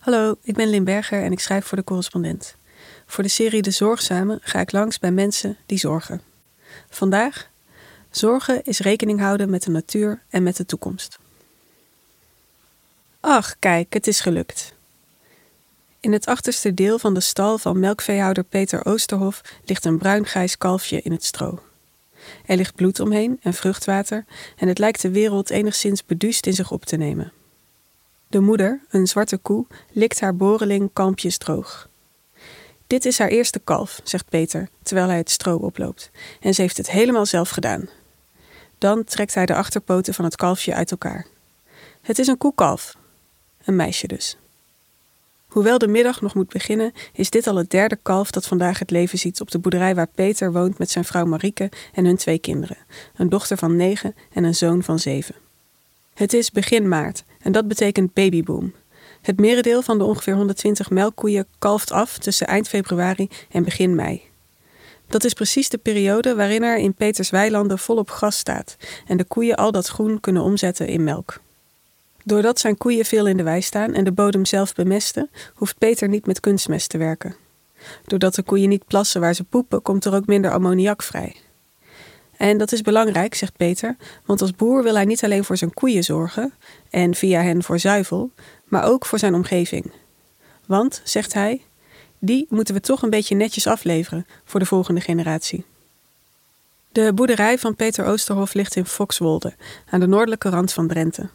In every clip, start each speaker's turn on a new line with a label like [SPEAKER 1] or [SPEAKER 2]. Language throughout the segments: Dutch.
[SPEAKER 1] Hallo, ik ben Lin Berger en ik schrijf voor de correspondent. Voor de serie De Zorgzame ga ik langs bij mensen die zorgen. Vandaag, zorgen is rekening houden met de natuur en met de toekomst. Ach, kijk, het is gelukt. In het achterste deel van de stal van melkveehouder Peter Oosterhof ligt een bruin-grijs kalfje in het stro. Er ligt bloed omheen en vruchtwater en het lijkt de wereld enigszins beduust in zich op te nemen. De moeder, een zwarte koe, likt haar boreling kalmpjes droog. Dit is haar eerste kalf, zegt Peter, terwijl hij het stro oploopt, en ze heeft het helemaal zelf gedaan. Dan trekt hij de achterpoten van het kalfje uit elkaar. Het is een koekalf. Een meisje dus. Hoewel de middag nog moet beginnen, is dit al het derde kalf dat vandaag het leven ziet op de boerderij waar Peter woont met zijn vrouw Marieke en hun twee kinderen, een dochter van negen en een zoon van zeven. Het is begin maart en dat betekent babyboom. Het merendeel van de ongeveer 120 melkkoeien kalft af tussen eind februari en begin mei. Dat is precies de periode waarin er in Peters weilanden volop gras staat en de koeien al dat groen kunnen omzetten in melk. Doordat zijn koeien veel in de wei staan en de bodem zelf bemesten, hoeft Peter niet met kunstmest te werken. Doordat de koeien niet plassen waar ze poepen, komt er ook minder ammoniak vrij. En dat is belangrijk, zegt Peter, want als boer wil hij niet alleen voor zijn koeien zorgen en via hen voor zuivel, maar ook voor zijn omgeving. Want, zegt hij, die moeten we toch een beetje netjes afleveren voor de volgende generatie. De boerderij van Peter Oosterhof ligt in Foxwolde, aan de noordelijke rand van Drenthe.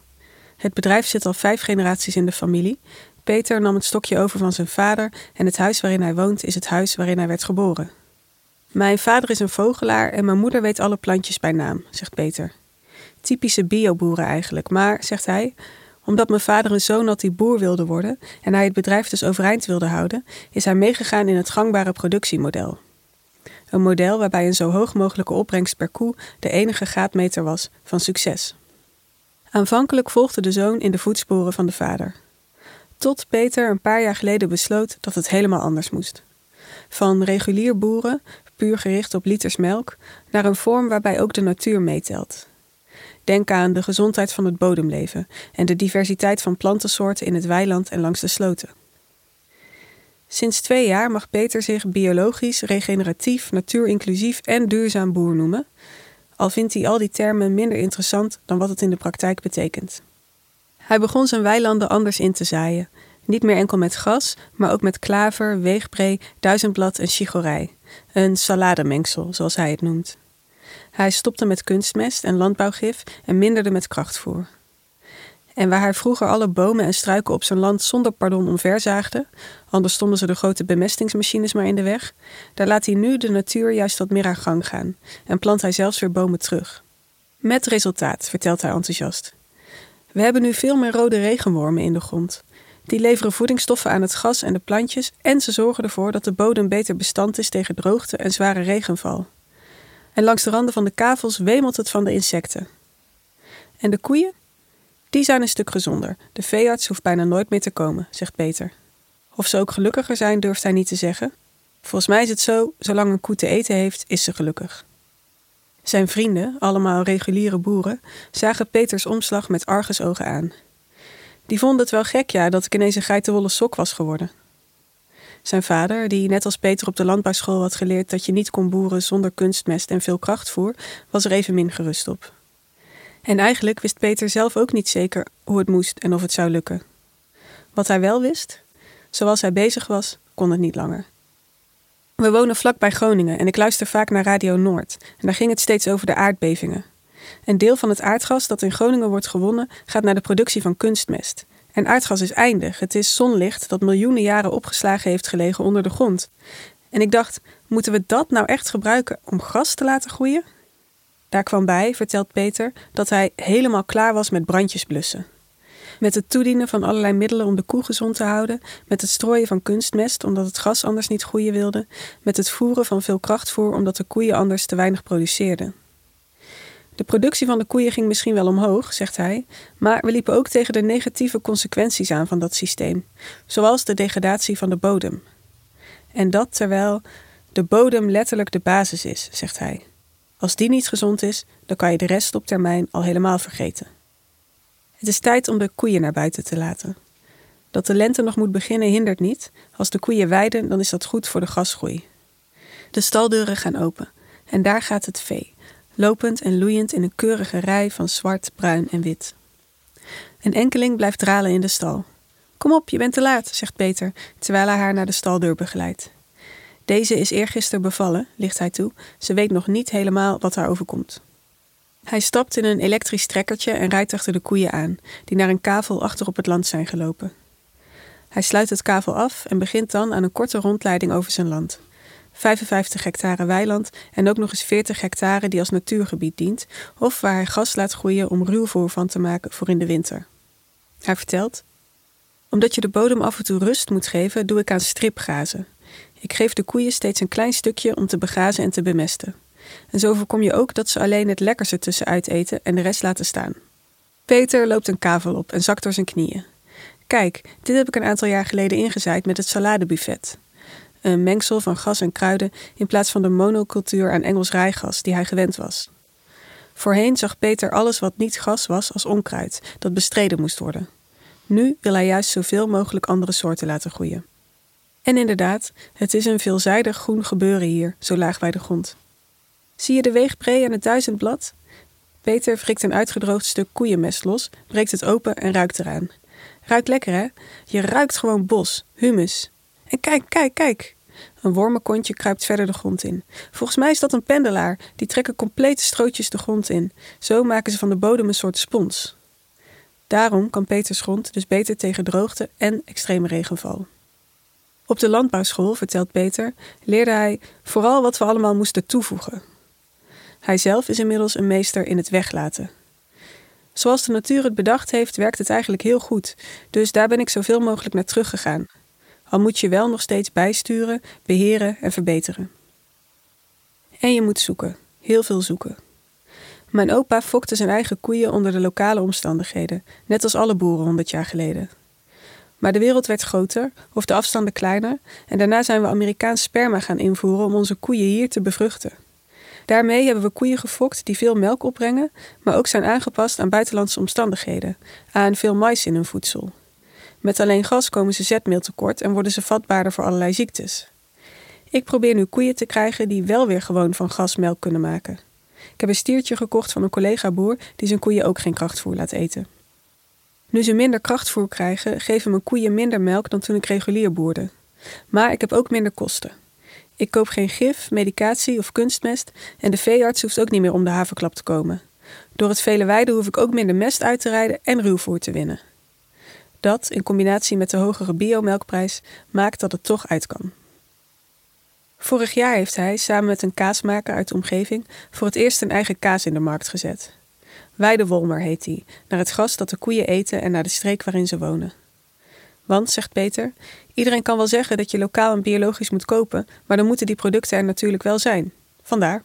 [SPEAKER 1] Het bedrijf zit al vijf generaties in de familie. Peter nam het stokje over van zijn vader en het huis waarin hij woont is het huis waarin hij werd geboren. Mijn vader is een vogelaar en mijn moeder weet alle plantjes bij naam, zegt Peter. Typische bioboeren eigenlijk, maar, zegt hij, omdat mijn vader een zoon had die boer wilde worden en hij het bedrijf dus overeind wilde houden, is hij meegegaan in het gangbare productiemodel. Een model waarbij een zo hoog mogelijke opbrengst per koe de enige graadmeter was van succes. Aanvankelijk volgde de zoon in de voetsporen van de vader. Tot Peter een paar jaar geleden besloot dat het helemaal anders moest. Van regulier boeren, puur gericht op liters melk, naar een vorm waarbij ook de natuur meetelt. Denk aan de gezondheid van het bodemleven en de diversiteit van plantensoorten in het weiland en langs de sloten. Sinds twee jaar mag Peter zich biologisch, regeneratief, natuurinclusief en duurzaam boer noemen, al vindt hij al die termen minder interessant dan wat het in de praktijk betekent. Hij begon zijn weilanden anders in te zaaien. Niet meer enkel met gras, maar ook met klaver, weegbree, duizendblad en chicorij. Een salademengsel, zoals hij het noemt. Hij stopte met kunstmest en landbouwgif en minderde met krachtvoer. En waar hij vroeger alle bomen en struiken op zijn land zonder pardon omverzaagde, anders stonden ze de grote bemestingsmachines maar in de weg, daar laat hij nu de natuur juist wat meer aan gang gaan en plant hij zelfs weer bomen terug. Met resultaat, vertelt hij enthousiast. We hebben nu veel meer rode regenwormen in de grond. Die leveren voedingsstoffen aan het gas en de plantjes en ze zorgen ervoor dat de bodem beter bestand is tegen droogte en zware regenval. En langs de randen van de kavels wemelt het van de insecten. En de koeien? Die zijn een stuk gezonder. De veearts hoeft bijna nooit meer te komen, zegt Peter. Of ze ook gelukkiger zijn, durft hij niet te zeggen. Volgens mij is het zo: zolang een koe te eten heeft, is ze gelukkig. Zijn vrienden, allemaal reguliere boeren, zagen Peters omslag met argusogen aan. Die vonden het wel gek, ja, dat ik ineens een geitenwolle sok was geworden. Zijn vader, die net als Peter op de landbouwschool had geleerd dat je niet kon boeren zonder kunstmest en veel krachtvoer, was er even min gerust op. En eigenlijk wist Peter zelf ook niet zeker hoe het moest en of het zou lukken. Wat hij wel wist, zoals hij bezig was, kon het niet langer. We wonen vlak bij Groningen en ik luister vaak naar Radio Noord. En daar ging het steeds over de aardbevingen. Een deel van het aardgas dat in Groningen wordt gewonnen gaat naar de productie van kunstmest. En aardgas is eindig. Het is zonlicht dat miljoenen jaren opgeslagen heeft gelegen onder de grond. En ik dacht, moeten we dat nou echt gebruiken om gras te laten groeien? Daar kwam bij, vertelt Peter, dat hij helemaal klaar was met brandjes blussen. Met het toedienen van allerlei middelen om de koe gezond te houden, met het strooien van kunstmest omdat het gras anders niet groeien wilde, met het voeren van veel krachtvoer omdat de koeien anders te weinig produceerden. De productie van de koeien ging misschien wel omhoog, zegt hij, maar we liepen ook tegen de negatieve consequenties aan van dat systeem, zoals de degradatie van de bodem. En dat terwijl de bodem letterlijk de basis is, zegt hij. Als die niet gezond is, dan kan je de rest op termijn al helemaal vergeten. Het is tijd om de koeien naar buiten te laten. Dat de lente nog moet beginnen hindert niet. Als de koeien weiden, dan is dat goed voor de gasgroei. De staldeuren gaan open en daar gaat het vee, lopend en loeiend in een keurige rij van zwart, bruin en wit. Een enkeling blijft dralen in de stal. Kom op, je bent te laat, zegt Peter, terwijl hij haar naar de staldeur begeleidt. Deze is eergisteren bevallen, ligt hij toe. Ze weet nog niet helemaal wat haar overkomt. Hij stapt in een elektrisch trekkertje en rijdt achter de koeien aan, die naar een kavel achter op het land zijn gelopen. Hij sluit het kavel af en begint dan aan een korte rondleiding over zijn land. 55 hectare weiland en ook nog eens 40 hectare die als natuurgebied dient, of waar hij gas laat groeien om ruwvoer van te maken voor in de winter. Hij vertelt: Omdat je de bodem af en toe rust moet geven, doe ik aan stripgrazen. Ik geef de koeien steeds een klein stukje om te begrazen en te bemesten. En zo voorkom je ook dat ze alleen het lekkerste tussenuit eten en de rest laten staan. Peter loopt een kavel op en zakt door zijn knieën. Kijk, dit heb ik een aantal jaar geleden ingezaaid met het saladebuffet. Een mengsel van gas en kruiden in plaats van de monocultuur aan Engels rijgas die hij gewend was. Voorheen zag Peter alles wat niet gas was als onkruid dat bestreden moest worden. Nu wil hij juist zoveel mogelijk andere soorten laten groeien. En inderdaad, het is een veelzijdig groen gebeuren hier, zo laag bij de grond. Zie je de weegbree en het duizendblad? Peter wrikt een uitgedroogd stuk koeienmest los, breekt het open en ruikt eraan. Ruikt lekker, hè? Je ruikt gewoon bos, humus. En kijk, kijk, kijk. Een wormenkontje kruipt verder de grond in. Volgens mij is dat een pendelaar. Die trekken complete strootjes de grond in. Zo maken ze van de bodem een soort spons. Daarom kan Peters grond dus beter tegen droogte en extreme regenval. Op de landbouwschool, vertelt Peter, leerde hij vooral wat we allemaal moesten toevoegen. Hij zelf is inmiddels een meester in het weglaten. Zoals de natuur het bedacht heeft, werkt het eigenlijk heel goed, dus daar ben ik zoveel mogelijk naar teruggegaan. Al moet je wel nog steeds bijsturen, beheren en verbeteren. En je moet zoeken, heel veel zoeken. Mijn opa fokte zijn eigen koeien onder de lokale omstandigheden, net als alle boeren honderd jaar geleden. Maar de wereld werd groter, of de afstanden kleiner, en daarna zijn we Amerikaans sperma gaan invoeren om onze koeien hier te bevruchten. Daarmee hebben we koeien gefokt die veel melk opbrengen, maar ook zijn aangepast aan buitenlandse omstandigheden, aan veel mais in hun voedsel. Met alleen gas komen ze zetmeel tekort en worden ze vatbaarder voor allerlei ziektes. Ik probeer nu koeien te krijgen die wel weer gewoon van gas melk kunnen maken. Ik heb een stiertje gekocht van een collega-boer die zijn koeien ook geen krachtvoer laat eten. Nu ze minder krachtvoer krijgen, geven mijn koeien minder melk dan toen ik regulier boerde. Maar ik heb ook minder kosten. Ik koop geen gif, medicatie of kunstmest en de veearts hoeft ook niet meer om de haverklap te komen. Door het vele weiden hoef ik ook minder mest uit te rijden en ruwvoer te winnen. Dat, in combinatie met de hogere biomelkprijs, maakt dat het toch uit kan. Vorig jaar heeft hij, samen met een kaasmaker uit de omgeving, voor het eerst een eigen kaas in de markt gezet. Weidewolmer heet die, naar het gras dat de koeien eten en naar de streek waarin ze wonen. Want, zegt Peter, iedereen kan wel zeggen dat je lokaal en biologisch moet kopen, maar dan moeten die producten er natuurlijk wel zijn. Vandaar.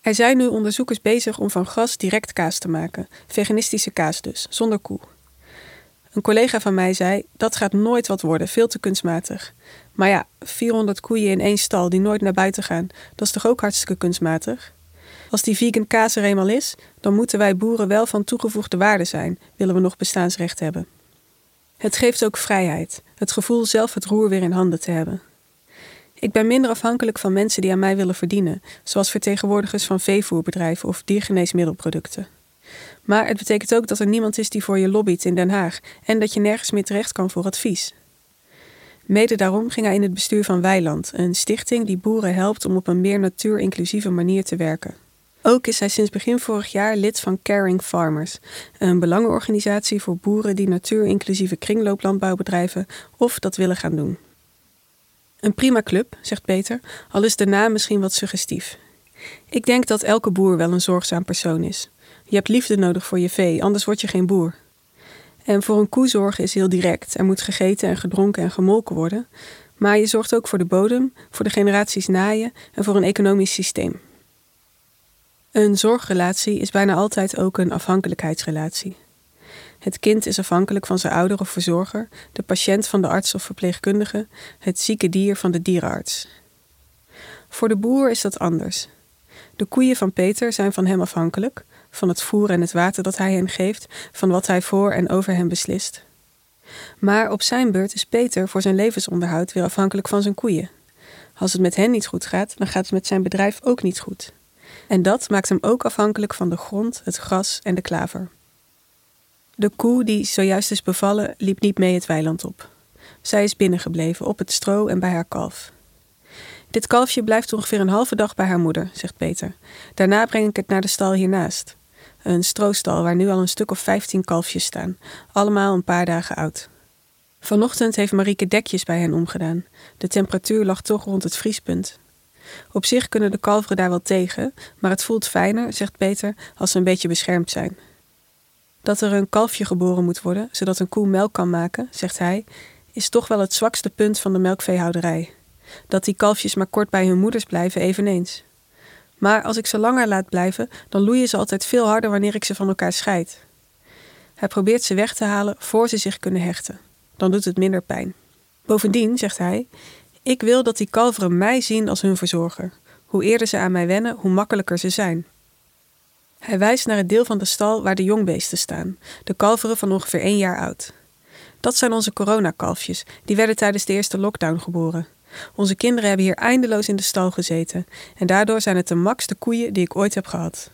[SPEAKER 1] Er zijn nu onderzoekers bezig om van gras direct kaas te maken, veganistische kaas dus, zonder koe. Een collega van mij zei: dat gaat nooit wat worden, veel te kunstmatig. Maar ja, 400 koeien in één stal die nooit naar buiten gaan, dat is toch ook hartstikke kunstmatig? Als die vegan kaas er eenmaal is, dan moeten wij boeren wel van toegevoegde waarde zijn, willen we nog bestaansrecht hebben. Het geeft ook vrijheid, het gevoel zelf het roer weer in handen te hebben. Ik ben minder afhankelijk van mensen die aan mij willen verdienen, zoals vertegenwoordigers van veevoerbedrijven of diergeneesmiddelproducten. Maar het betekent ook dat er niemand is die voor je lobbyt in Den Haag en dat je nergens meer terecht kan voor advies. Mede daarom ging hij in het bestuur van Weiland, een stichting die boeren helpt om op een meer natuurinclusieve manier te werken. Ook is hij sinds begin vorig jaar lid van Caring Farmers, een belangenorganisatie voor boeren die natuurinclusieve kringlooplandbouw bedrijven of dat willen gaan doen. Een prima club, zegt Peter, al is de naam misschien wat suggestief. Ik denk dat elke boer wel een zorgzaam persoon is. Je hebt liefde nodig voor je vee, anders word je geen boer. En voor een koe zorgen is heel direct. Er moet gegeten en gedronken en gemolken worden. Maar je zorgt ook voor de bodem, voor de generaties na je en voor een economisch systeem. Een zorgrelatie is bijna altijd ook een afhankelijkheidsrelatie. Het kind is afhankelijk van zijn ouder of verzorger, de patiënt van de arts of verpleegkundige, het zieke dier van de dierenarts. Voor de boer is dat anders. De koeien van Peter zijn van hem afhankelijk, van het voer en het water dat hij hen geeft, van wat hij voor en over hen beslist. Maar op zijn beurt is Peter voor zijn levensonderhoud weer afhankelijk van zijn koeien. Als het met hen niet goed gaat, dan gaat het met zijn bedrijf ook niet goed. En dat maakt hem ook afhankelijk van de grond, het gras en de klaver. De koe die zojuist is bevallen, liep niet mee het weiland op. Zij is binnengebleven op het stro en bij haar kalf. Dit kalfje blijft ongeveer een halve dag bij haar moeder, zegt Peter. Daarna breng ik het naar de stal hiernaast. Een stroostal waar nu al een stuk of vijftien kalfjes staan, allemaal een paar dagen oud. Vanochtend heeft Marieke dekjes bij hen omgedaan. De temperatuur lag toch rond het vriespunt. Op zich kunnen de kalveren daar wel tegen, maar het voelt fijner, zegt Peter, als ze een beetje beschermd zijn. Dat er een kalfje geboren moet worden, zodat een koe melk kan maken, zegt hij, is toch wel het zwakste punt van de melkveehouderij. Dat die kalfjes maar kort bij hun moeders blijven, eveneens. Maar als ik ze langer laat blijven, dan loeien ze altijd veel harder wanneer ik ze van elkaar scheid. Hij probeert ze weg te halen voor ze zich kunnen hechten. Dan doet het minder pijn. Bovendien, zegt hij, ik wil dat die kalveren mij zien als hun verzorger. Hoe eerder ze aan mij wennen, hoe makkelijker ze zijn. Hij wijst naar het deel van de stal waar de jongbeesten staan, de kalveren van ongeveer één jaar oud. Dat zijn onze coronakalfjes, die werden tijdens de eerste lockdown geboren. Onze kinderen hebben hier eindeloos in de stal gezeten en daardoor zijn het de max de koeien die ik ooit heb gehad.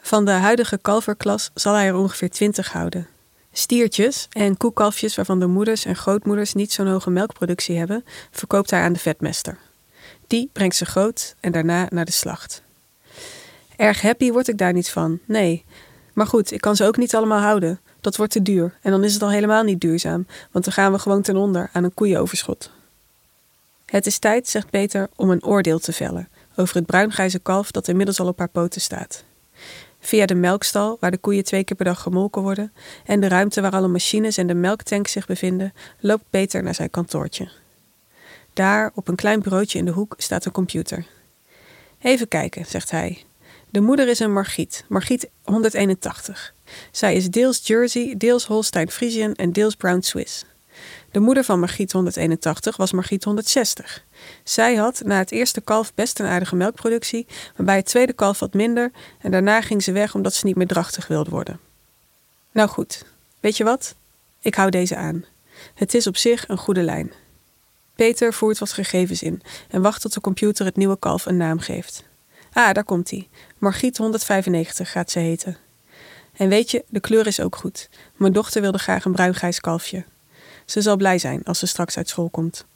[SPEAKER 1] Van de huidige kalverklas zal hij er ongeveer twintig houden. Stiertjes en koekalfjes waarvan de moeders en grootmoeders niet zo'n hoge melkproductie hebben, verkoopt hij aan de vetmester. Die brengt ze groot en daarna naar de slacht. Erg happy word ik daar niet van, nee. Maar goed, ik kan ze ook niet allemaal houden. Dat wordt te duur en dan is het al helemaal niet duurzaam, want dan gaan we gewoon ten onder aan een koeienoverschot. Het is tijd, zegt Peter, om een oordeel te vellen over het bruingrijze kalf dat inmiddels al op haar poten staat. Via de melkstal, waar de koeien twee keer per dag gemolken worden, en de ruimte waar alle machines en de melktanks zich bevinden, loopt Peter naar zijn kantoortje. Daar, op een klein bureautje in de hoek, staat een computer. Even kijken, zegt hij. De moeder is een Margriet, Margriet 181. Zij is deels Jersey, deels Holstein Friesian en deels Brown Swiss. De moeder van Margriet 181 was Margriet 160. Zij had na het eerste kalf best een aardige melkproductie, maar bij het tweede kalf wat minder en daarna ging ze weg omdat ze niet meer drachtig wilde worden. Nou goed, weet je wat? Ik hou deze aan. Het is op zich een goede lijn. Peter voert wat gegevens in en wacht tot de computer het nieuwe kalf een naam geeft. Ah, daar komt hij. Margriet 195 gaat ze heten. En weet je, de kleur is ook goed. Mijn dochter wilde graag een bruingrijs kalfje. Ze zal blij zijn als ze straks uit school komt.